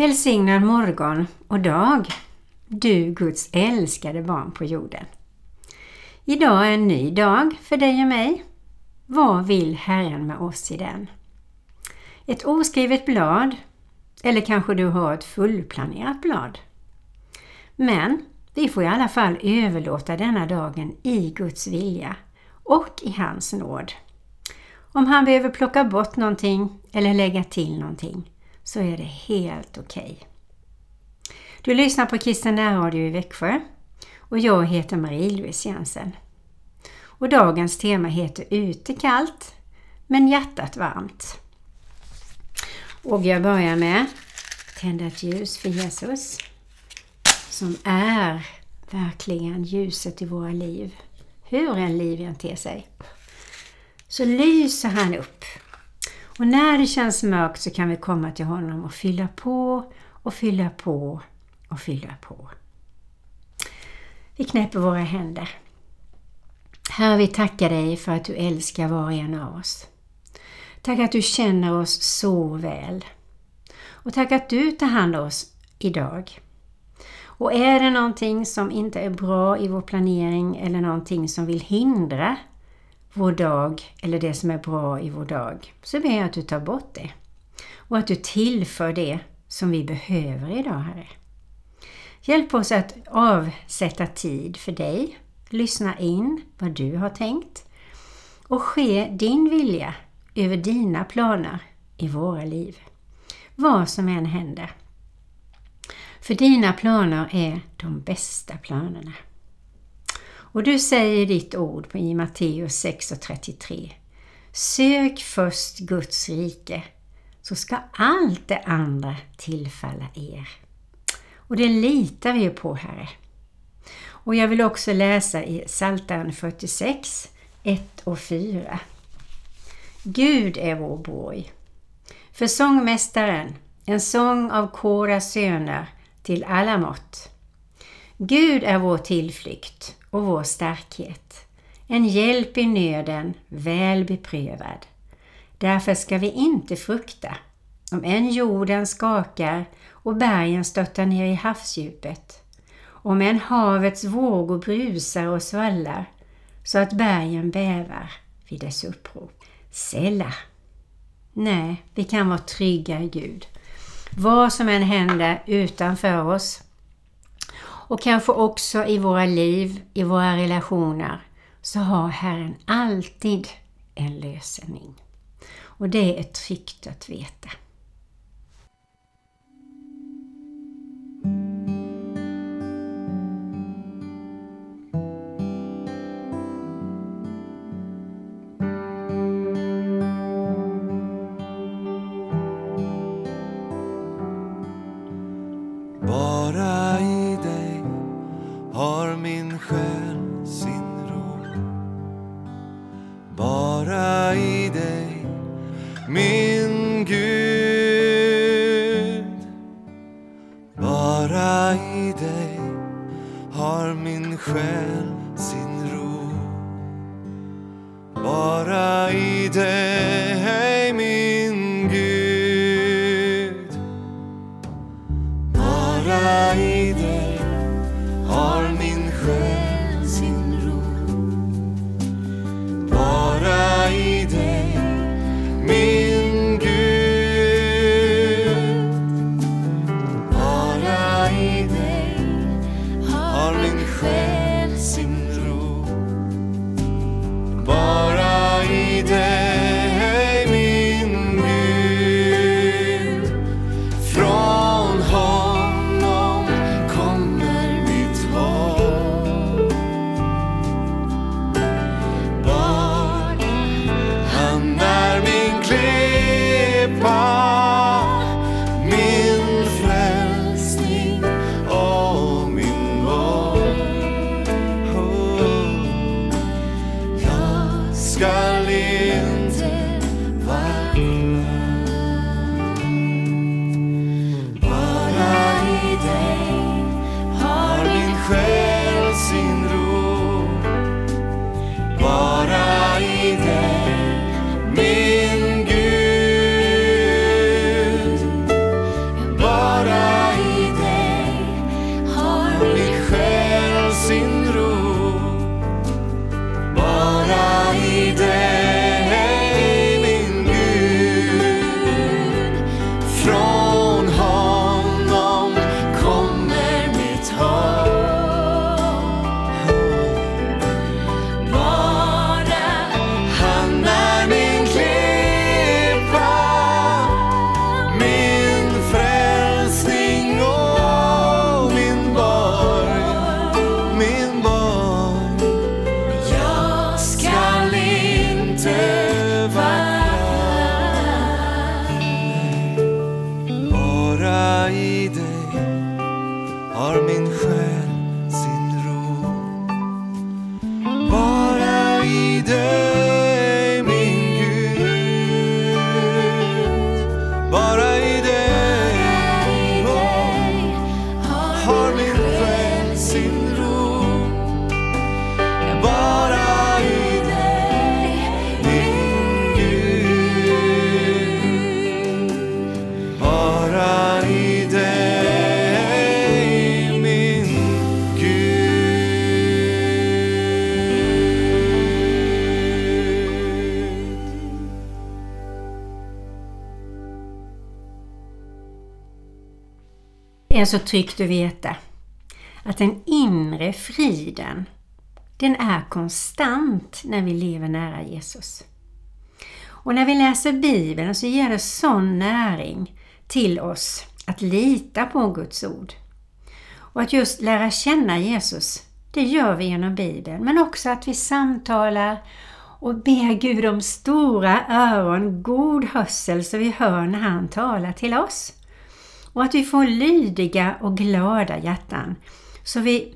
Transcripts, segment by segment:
Välsignad morgon och dag, du Guds älskade barn på jorden. Idag är en ny dag för dig och mig. Vad vill Herren med oss i den? Ett oskrivet blad eller kanske du har ett fullplanerat blad. Men vi får i alla fall överlåta denna dagen i Guds vilja och i hans nåd. Om han behöver plocka bort någonting eller lägga till någonting så är det helt okej. Okay. Du lyssnar på Kristen närradio i Växjö och jag heter Marie-Louise Jensen. Och dagens tema heter Ute kallt men hjärtat varmt. Och jag börjar med tända ett ljus för Jesus som är verkligen ljuset i våra liv. Hur en liv än ter sig. Så lyser han upp. Och när det känns mörkt så kan vi komma till honom och fylla på och fylla på och fylla på. Vi knäpper våra händer. Herre, vi tackar dig för att du älskar var och en av oss. Tack att du känner oss så väl. Och tack att du tar hand om oss idag. Och är det någonting som inte är bra i vår planering eller någonting som vill hindra vår dag eller det som är bra i vår dag så ber jag att du tar bort det. Och att du tillför det som vi behöver idag, Herre. Hjälp oss att avsätta tid för dig, lyssna in vad du har tänkt och ske din vilja över dina planer i våra liv. Vad som än händer. För dina planer är de bästa planerna. Och du säger i ditt ord i Matteus 6.33 Sök först Guds rike så ska allt det andra tillfalla er. Och det litar vi ju på Herre. Och jag vill också läsa i Psaltaren 46, 1 och 4. Gud är vår borg. För sångmästaren, en sång av Koras söner till alla mått. Gud är vår tillflykt och vår starkhet, en hjälp i nöden, väl beprövad. Därför ska vi inte frukta, om än jorden skakar och bergen störtar ner i havsdjupet, om än havets vågor brusar och svallar, så att bergen bävar vid dess upprop. Sälla! Nej, vi kan vara trygga i Gud. Vad som än händer utanför oss och kanske också i våra liv, i våra relationer, så har Herren alltid en lösning. Och det är tryggt att veta. Bara i dig, min Gud. Bara i dig har min själ är så tryggt att veta att den inre friden, den är konstant när vi lever nära Jesus. Och när vi läser Bibeln så ger det sån näring till oss att lita på Guds ord. Och att just lära känna Jesus, det gör vi genom Bibeln, men också att vi samtalar och ber Gud om stora öron, god hörsel så vi hör när han talar till oss. Och att vi får lydiga och glada hjärtan så vi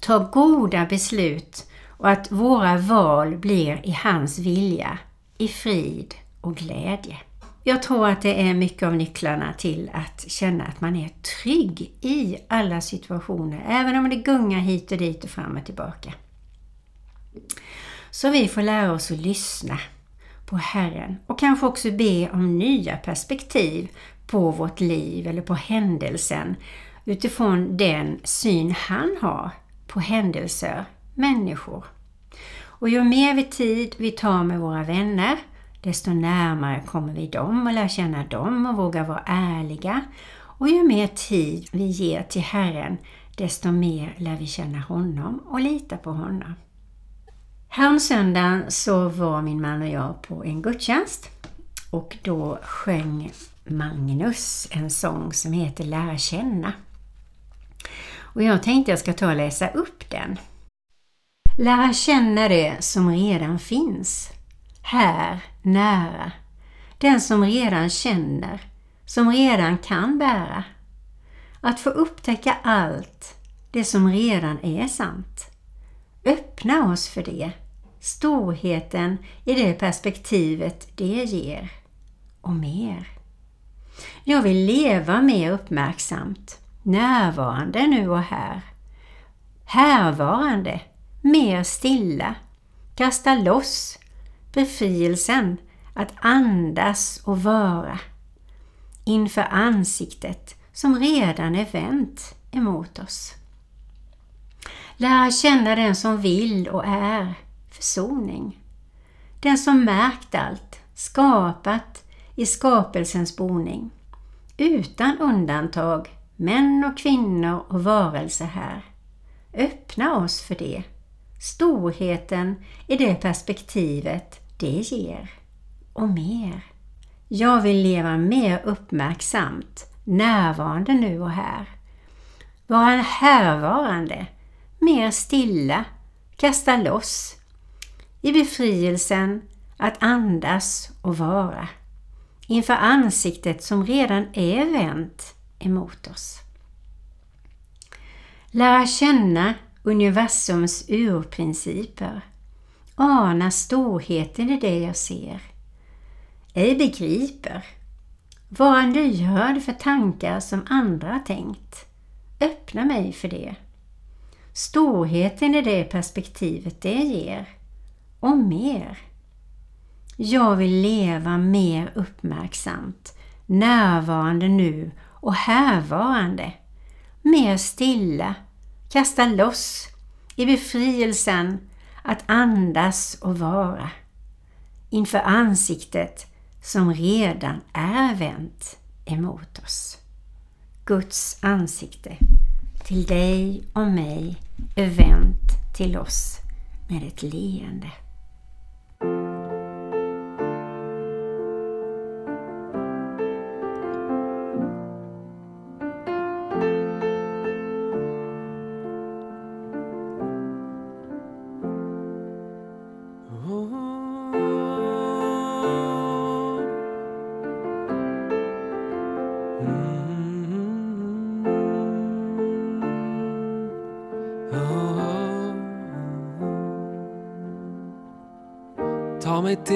tar goda beslut och att våra val blir i hans vilja, i frid och glädje. Jag tror att det är mycket av nycklarna till att känna att man är trygg i alla situationer, även om det gungar hit och dit och fram och tillbaka. Så vi får lära oss att lyssna på Herren och kanske också be om nya perspektiv på vårt liv eller på händelsen utifrån den syn han har på händelser, människor. Och ju mer vi tid vi tar med våra vänner, desto närmare kommer vi dem och lär känna dem och vågar vara ärliga. Och ju mer tid vi ger till Herren, desto mer lär vi känna honom och lita på honom. Häromsöndagen så var min man och jag på en gudstjänst och då sjöng Magnus en sång som heter Lära känna. Och jag tänkte jag ska ta och läsa upp den. Lära känna det som redan finns, här, nära. Den som redan känner, som redan kan bära. Att få upptäcka allt, det som redan är sant. Öppna oss för det, storheten i det perspektivet det ger. Och mer. Jag vill leva mer uppmärksamt, närvarande nu och här. Härvarande, mer stilla, kasta loss, befrielsen att andas och vara inför ansiktet som redan är vänt emot oss. Lära känna den som vill och är försoning. Den som märkt allt, skapat i skapelsens boning. Utan undantag, män och kvinnor och varelser här. Öppna oss för det. Storheten i det perspektivet det ger. Och mer. Jag vill leva mer uppmärksamt, närvarande nu och här. Vara härvarande, mer stilla, kasta loss. I befrielsen att andas och vara inför ansiktet som redan är vänt emot oss. Lära känna universums urprinciper, ana storheten i det jag ser, ej begriper, vara lyhörd för tankar som andra tänkt, öppna mig för det. Storheten i det perspektivet det ger, och mer. Jag vill leva mer uppmärksamt, närvarande nu och härvarande. Mer stilla, kasta loss i befrielsen att andas och vara inför ansiktet som redan är vänt emot oss. Guds ansikte till dig och mig är vänt till oss med ett leende.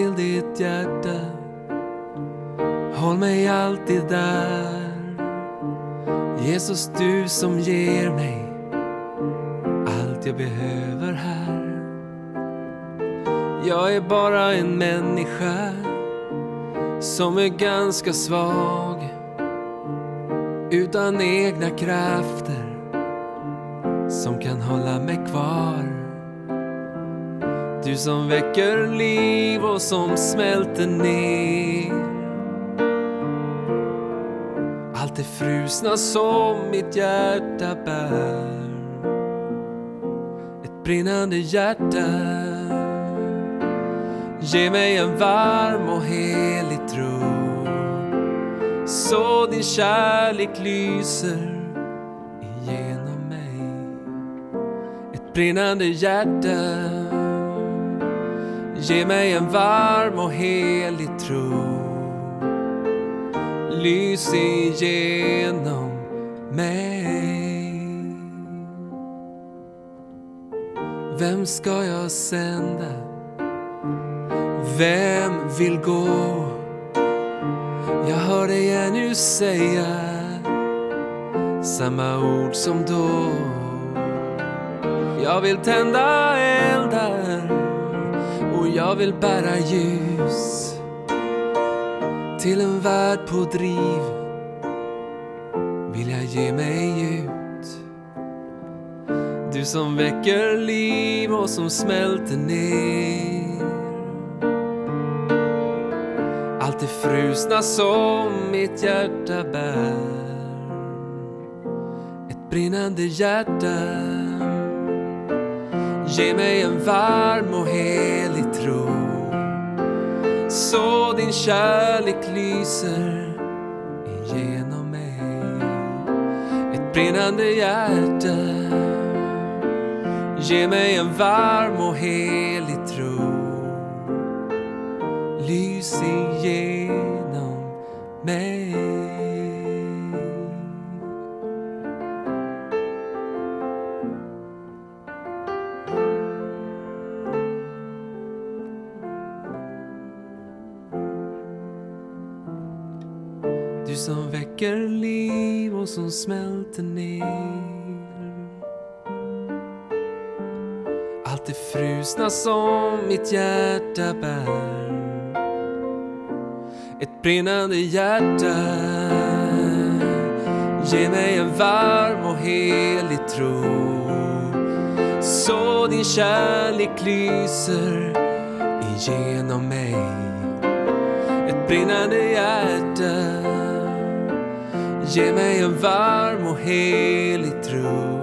Till ditt hjärta. Håll mig alltid där. Jesus, du som ger mig allt jag behöver här. Jag är bara en människa som är ganska svag utan egna krafter som kan hålla mig kvar du som väcker liv och som smälter ner. Allt det frusna som mitt hjärta bär. Ett brinnande hjärta. Ge mig en varm och helig tro Så din kärlek lyser igenom mig. Ett brinnande hjärta. Ge mig en varm och helig tro Lys igenom mig Vem ska jag sända? Vem vill gå? Jag hör dig ännu säga samma ord som då Jag vill tända eldar och jag vill bära ljus till en värld på driv. Vill jag ge mig ut? Du som väcker liv och som smälter ner. Allt det frusna som mitt hjärta bär. Ett brinnande hjärta. Ge mig en varm och helig tro. Så din kärlek lyser igenom mig. Ett brinnande hjärta Ge mig en varm och helig tro. Lys igenom mig. Som smälter ner. Allt det frusna som mitt hjärta bär. Ett brinnande hjärta Ge mig en varm och helig tro. Så din kärlek lyser igenom mig. Ett brinnande hjärta Ge mig en varm och helig tro.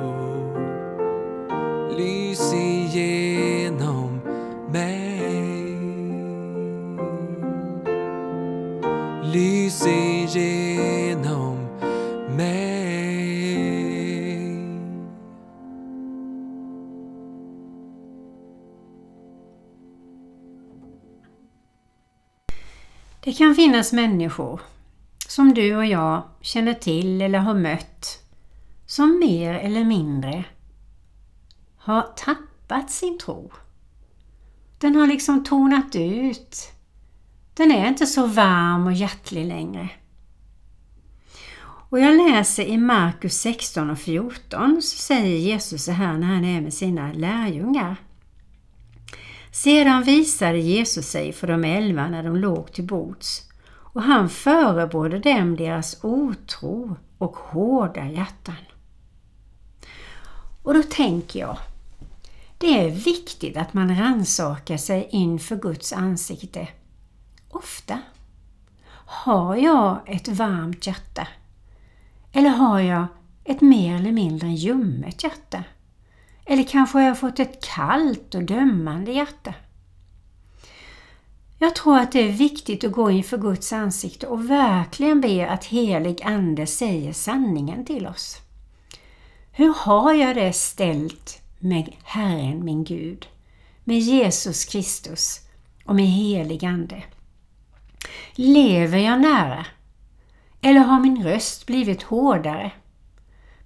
Lys igenom mig. Lys igenom mig. Det kan finnas människor som du och jag känner till eller har mött som mer eller mindre har tappat sin tro. Den har liksom tonat ut. Den är inte så varm och hjärtlig längre. Och jag läser i Markus 16 och 14 så säger Jesus så här när han är med sina lärjungar. Sedan visade Jesus sig för de elva när de låg till bords och han förebrådde dem deras otro och hårda hjärtan. Och då tänker jag, det är viktigt att man rannsakar sig inför Guds ansikte. Ofta. Har jag ett varmt hjärta? Eller har jag ett mer eller mindre ljummet hjärta? Eller kanske har jag fått ett kallt och dömande hjärta? Jag tror att det är viktigt att gå inför Guds ansikte och verkligen be att helig Ande säger sanningen till oss. Hur har jag det ställt med Herren min Gud, med Jesus Kristus och med helig Ande? Lever jag nära? Eller har min röst blivit hårdare?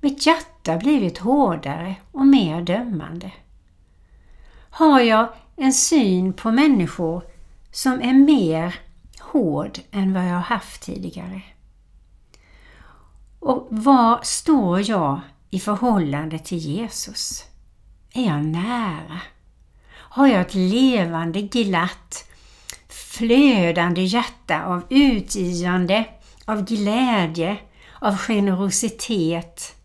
Mitt hjärta blivit hårdare och mer dömande? Har jag en syn på människor som är mer hård än vad jag har haft tidigare? Och var står jag i förhållande till Jesus? Är jag nära? Har jag ett levande, glatt, flödande hjärta av utgivande, av glädje, av generositet?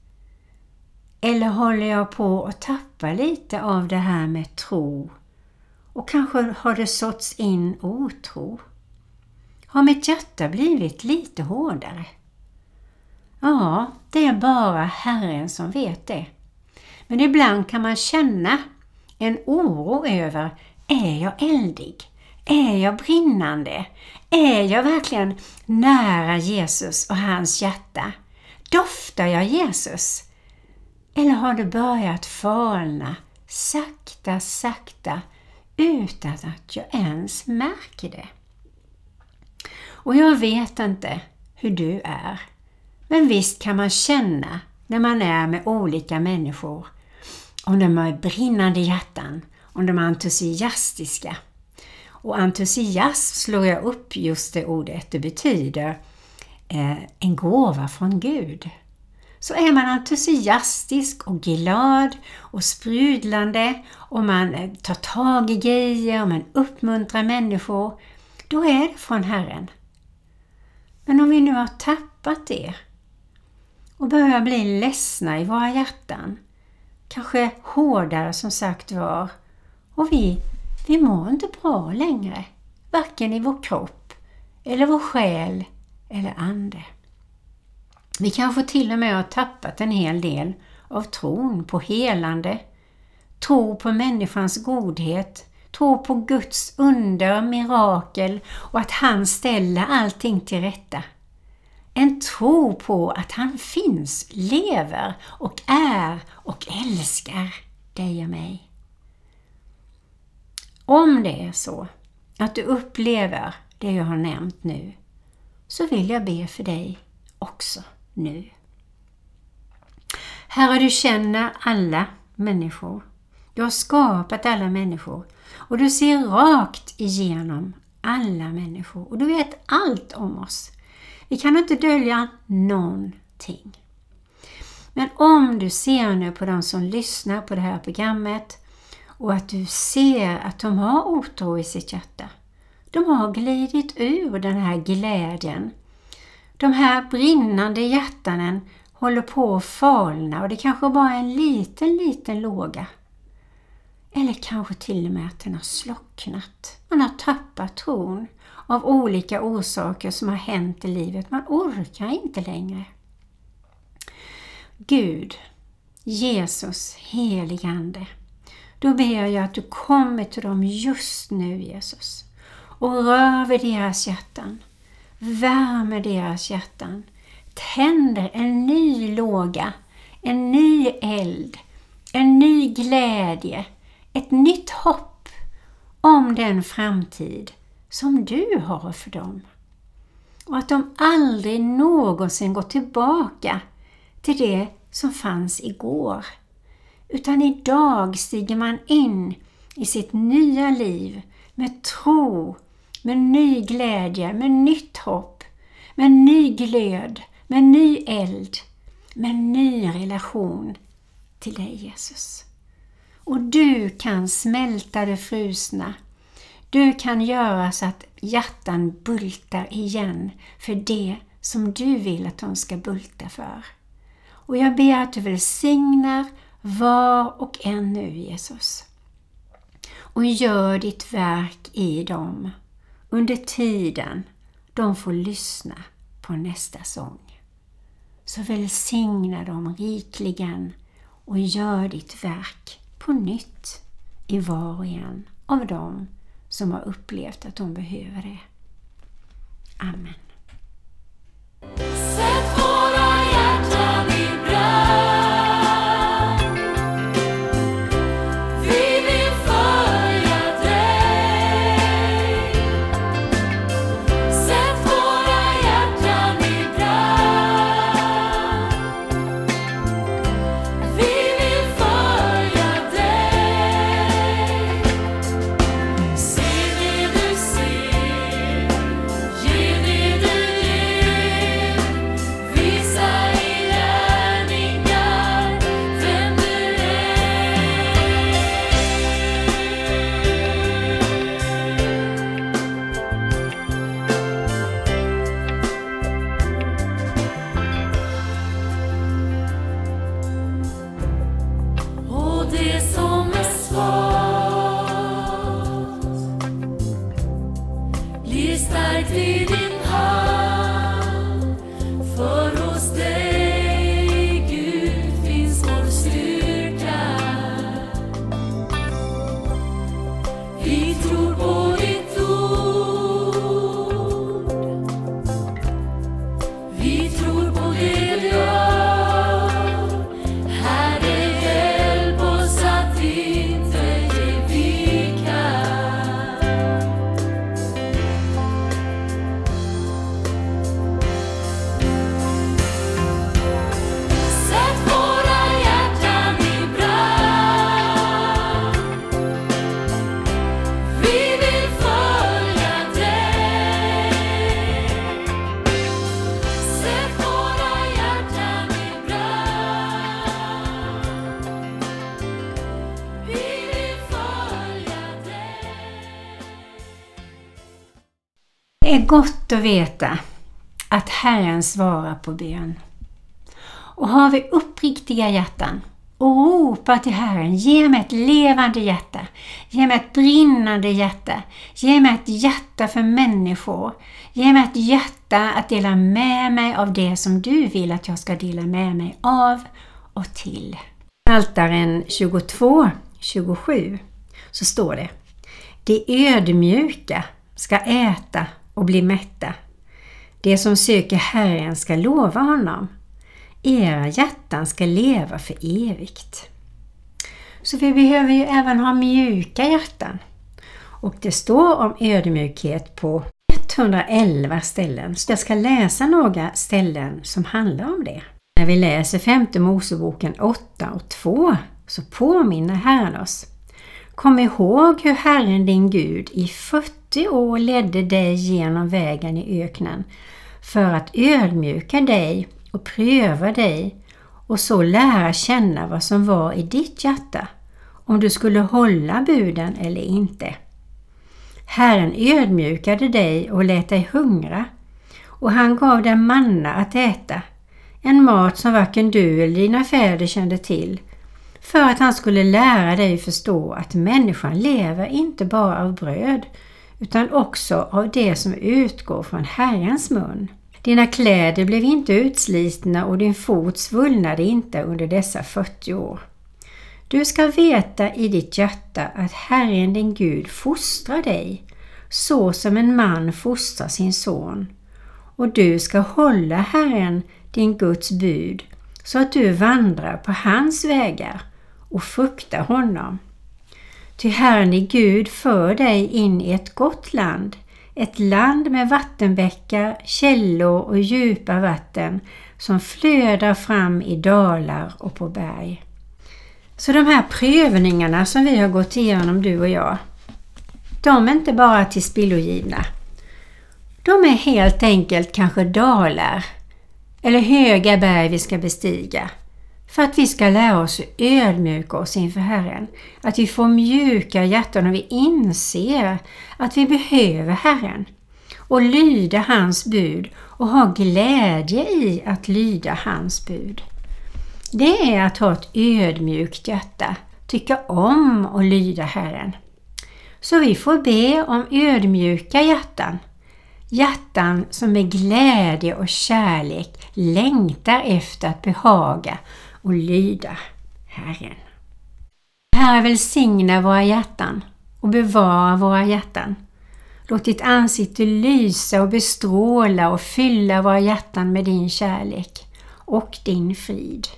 Eller håller jag på att tappa lite av det här med tro? Och kanske har det såtts in otro? Har mitt hjärta blivit lite hårdare? Ja, det är bara Herren som vet det. Men ibland kan man känna en oro över, är jag eldig? Är jag brinnande? Är jag verkligen nära Jesus och hans hjärta? Doftar jag Jesus? Eller har det börjat falna sakta, sakta utan att jag ens märker det? Och jag vet inte hur du är. Men visst kan man känna när man är med olika människor om de har brinnande hjärtan, om de är entusiastiska. Och entusiasm slår jag upp just det ordet. Det betyder eh, en gåva från Gud. Så är man entusiastisk och glad och sprudlande och man eh, tar tag i grejer och man uppmuntrar människor, då är det från Herren. Men om vi nu har tappat det och börjar bli ledsna i våra hjärtan, kanske hårdare som sagt var, och vi, vi mår inte bra längre, varken i vår kropp eller vår själ eller ande. Vi kanske till och med har tappat en hel del av tron på helande, tro på människans godhet, tro på Guds under, mirakel och att han ställer allting till rätta. En tro på att han finns, lever och är och älskar dig och mig. Om det är så att du upplever det jag har nämnt nu, så vill jag be för dig också nu. Herre, du känner alla människor. Du har skapat alla människor och du ser rakt igenom alla människor och du vet allt om oss. Vi kan inte dölja någonting. Men om du ser nu på de som lyssnar på det här programmet och att du ser att de har otro i sitt hjärta. De har glidit ur den här glädjen. De här brinnande hjärtanen håller på att falna och det kanske bara är en liten, liten låga. Eller kanske till och med att den har slocknat. Man har tappat tron av olika orsaker som har hänt i livet. Man orkar inte längre. Gud, Jesus, heligande. Då ber jag att du kommer till dem just nu Jesus och rör vid deras hjärtan. Värmer deras hjärtan. Tänder en ny låga, en ny eld, en ny glädje, ett nytt hopp om den framtid som du har för dem. Och att de aldrig någonsin går tillbaka till det som fanns igår. Utan idag stiger man in i sitt nya liv med tro, med ny glädje, med nytt hopp, med ny glöd, med ny eld, med ny relation till dig Jesus. Och du kan smälta det frusna. Du kan göra så att hjärtan bultar igen för det som du vill att de ska bulta för. Och jag ber att du välsignar var och en nu Jesus. Och gör ditt verk i dem under tiden de får lyssna på nästa sång. Så välsigna dem rikligen och gör ditt verk på nytt i var och en av dem som har upplevt att de behöver det. Amen. Det är gott att veta att Herren svarar på bön. Och har vi uppriktiga hjärtan och ropar till Herren, ge mig ett levande hjärta, ge mig ett brinnande hjärta, ge mig ett hjärta för människor, ge mig ett hjärta att dela med mig av det som du vill att jag ska dela med mig av och till. Altaren 22, 27 så står det De ödmjuka ska äta och bli mätta. Det som söker Herren ska lova honom. Era hjärtan ska leva för evigt. Så vi behöver ju även ha mjuka hjärtan. Och det står om ödmjukhet på 111 ställen. Så jag ska läsa några ställen som handlar om det. När vi läser femte Moseboken 8 och 2 så påminner Herren oss. Kom ihåg hur Herren din Gud i 40 år ledde dig genom vägen i öknen för att ödmjuka dig och pröva dig och så lära känna vad som var i ditt hjärta, om du skulle hålla buden eller inte. Herren ödmjukade dig och lät dig hungra och han gav dig manna att äta, en mat som varken du eller dina fäder kände till, för att han skulle lära dig förstå att människan lever inte bara av bröd, utan också av det som utgår från Herrens mun. Dina kläder blev inte utslitna och din fot svullnade inte under dessa 40 år. Du ska veta i ditt hjärta att Herren din Gud fostrar dig så som en man fostrar sin son. Och du ska hålla Herren din Guds bud så att du vandrar på hans vägar och frukta honom. Ty Herren din Gud för dig in i ett gott land, ett land med vattenbäckar, källor och djupa vatten som flödar fram i dalar och på berg. Så de här prövningarna som vi har gått igenom du och jag, de är inte bara till spillogivna. De är helt enkelt kanske dalar eller höga berg vi ska bestiga för att vi ska lära oss att ödmjuka oss inför Herren. Att vi får mjuka hjärtan och vi inser att vi behöver Herren och lyda hans bud och ha glädje i att lyda hans bud. Det är att ha ett ödmjukt hjärta, tycka om och lyda Herren. Så vi får be om ödmjuka hjärtan. Hjärtan som med glädje och kärlek längtar efter att behaga och lyda Herren. Herre välsigna våra hjärtan och bevara våra hjärtan. Låt ditt ansikte lysa och bestråla och fylla våra hjärtan med din kärlek och din frid.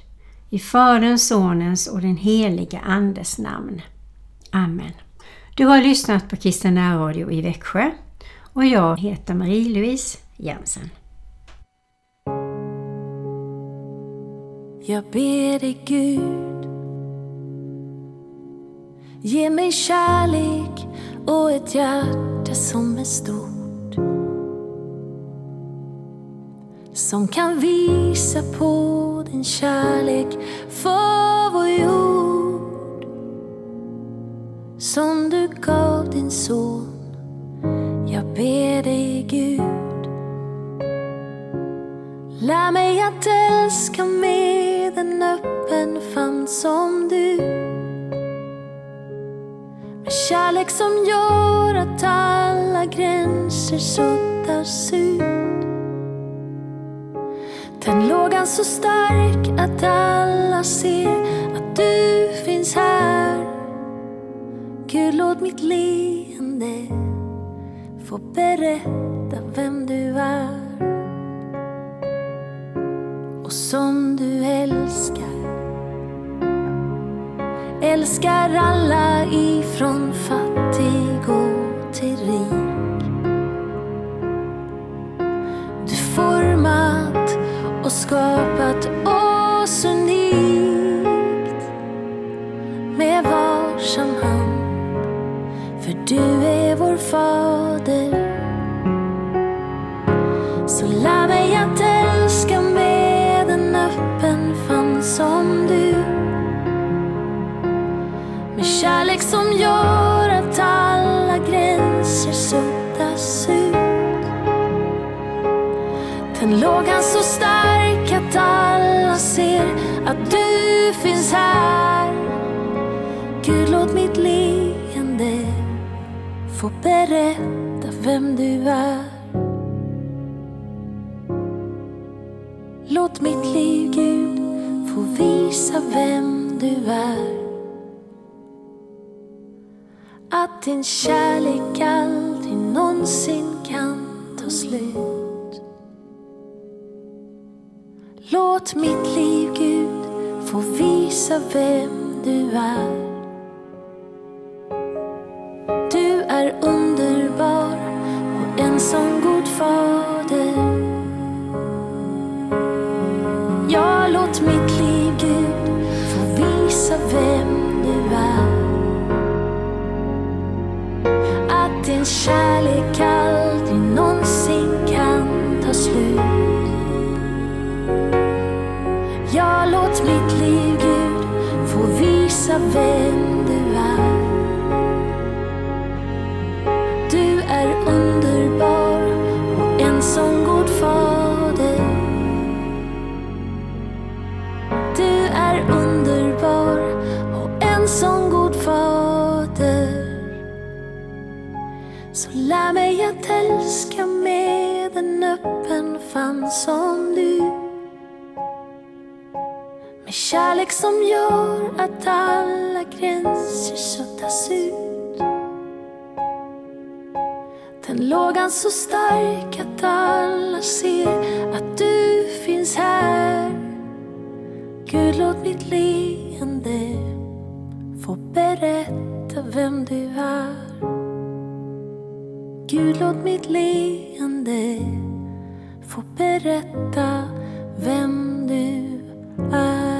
I Faderns, Sonens och den helige Andes namn. Amen. Du har lyssnat på Kristen Radio i Växjö och jag heter Marie-Louise Jensen. Jag ber dig Gud. Ge mig kärlek och ett hjärta som är stort. Som kan visa på din kärlek för vår jord. Som du gav din son. Jag ber dig Gud. Lär mig att älska mer en öppen famn som du. Med kärlek som gör att alla gränser suddas ut. Tänd lågan alltså så stark att alla ser att du finns här. Gud, låt mitt leende få berätta vem du är och som du älskar. Älskar alla ifrån fattig Att din kärlek aldrig någonsin kan ta slut. Låt mitt liv, Gud, få visa vem du är. Är underbar och en sån god fader. Så lär mig att älska med en öppen famn som du. Med kärlek som gör att alla gränser suddas ut. Den lågan så stark att alla ser att du finns här. Gud, låt mitt leende få berätta vem du är. Gud, låt mitt leende få berätta vem du är.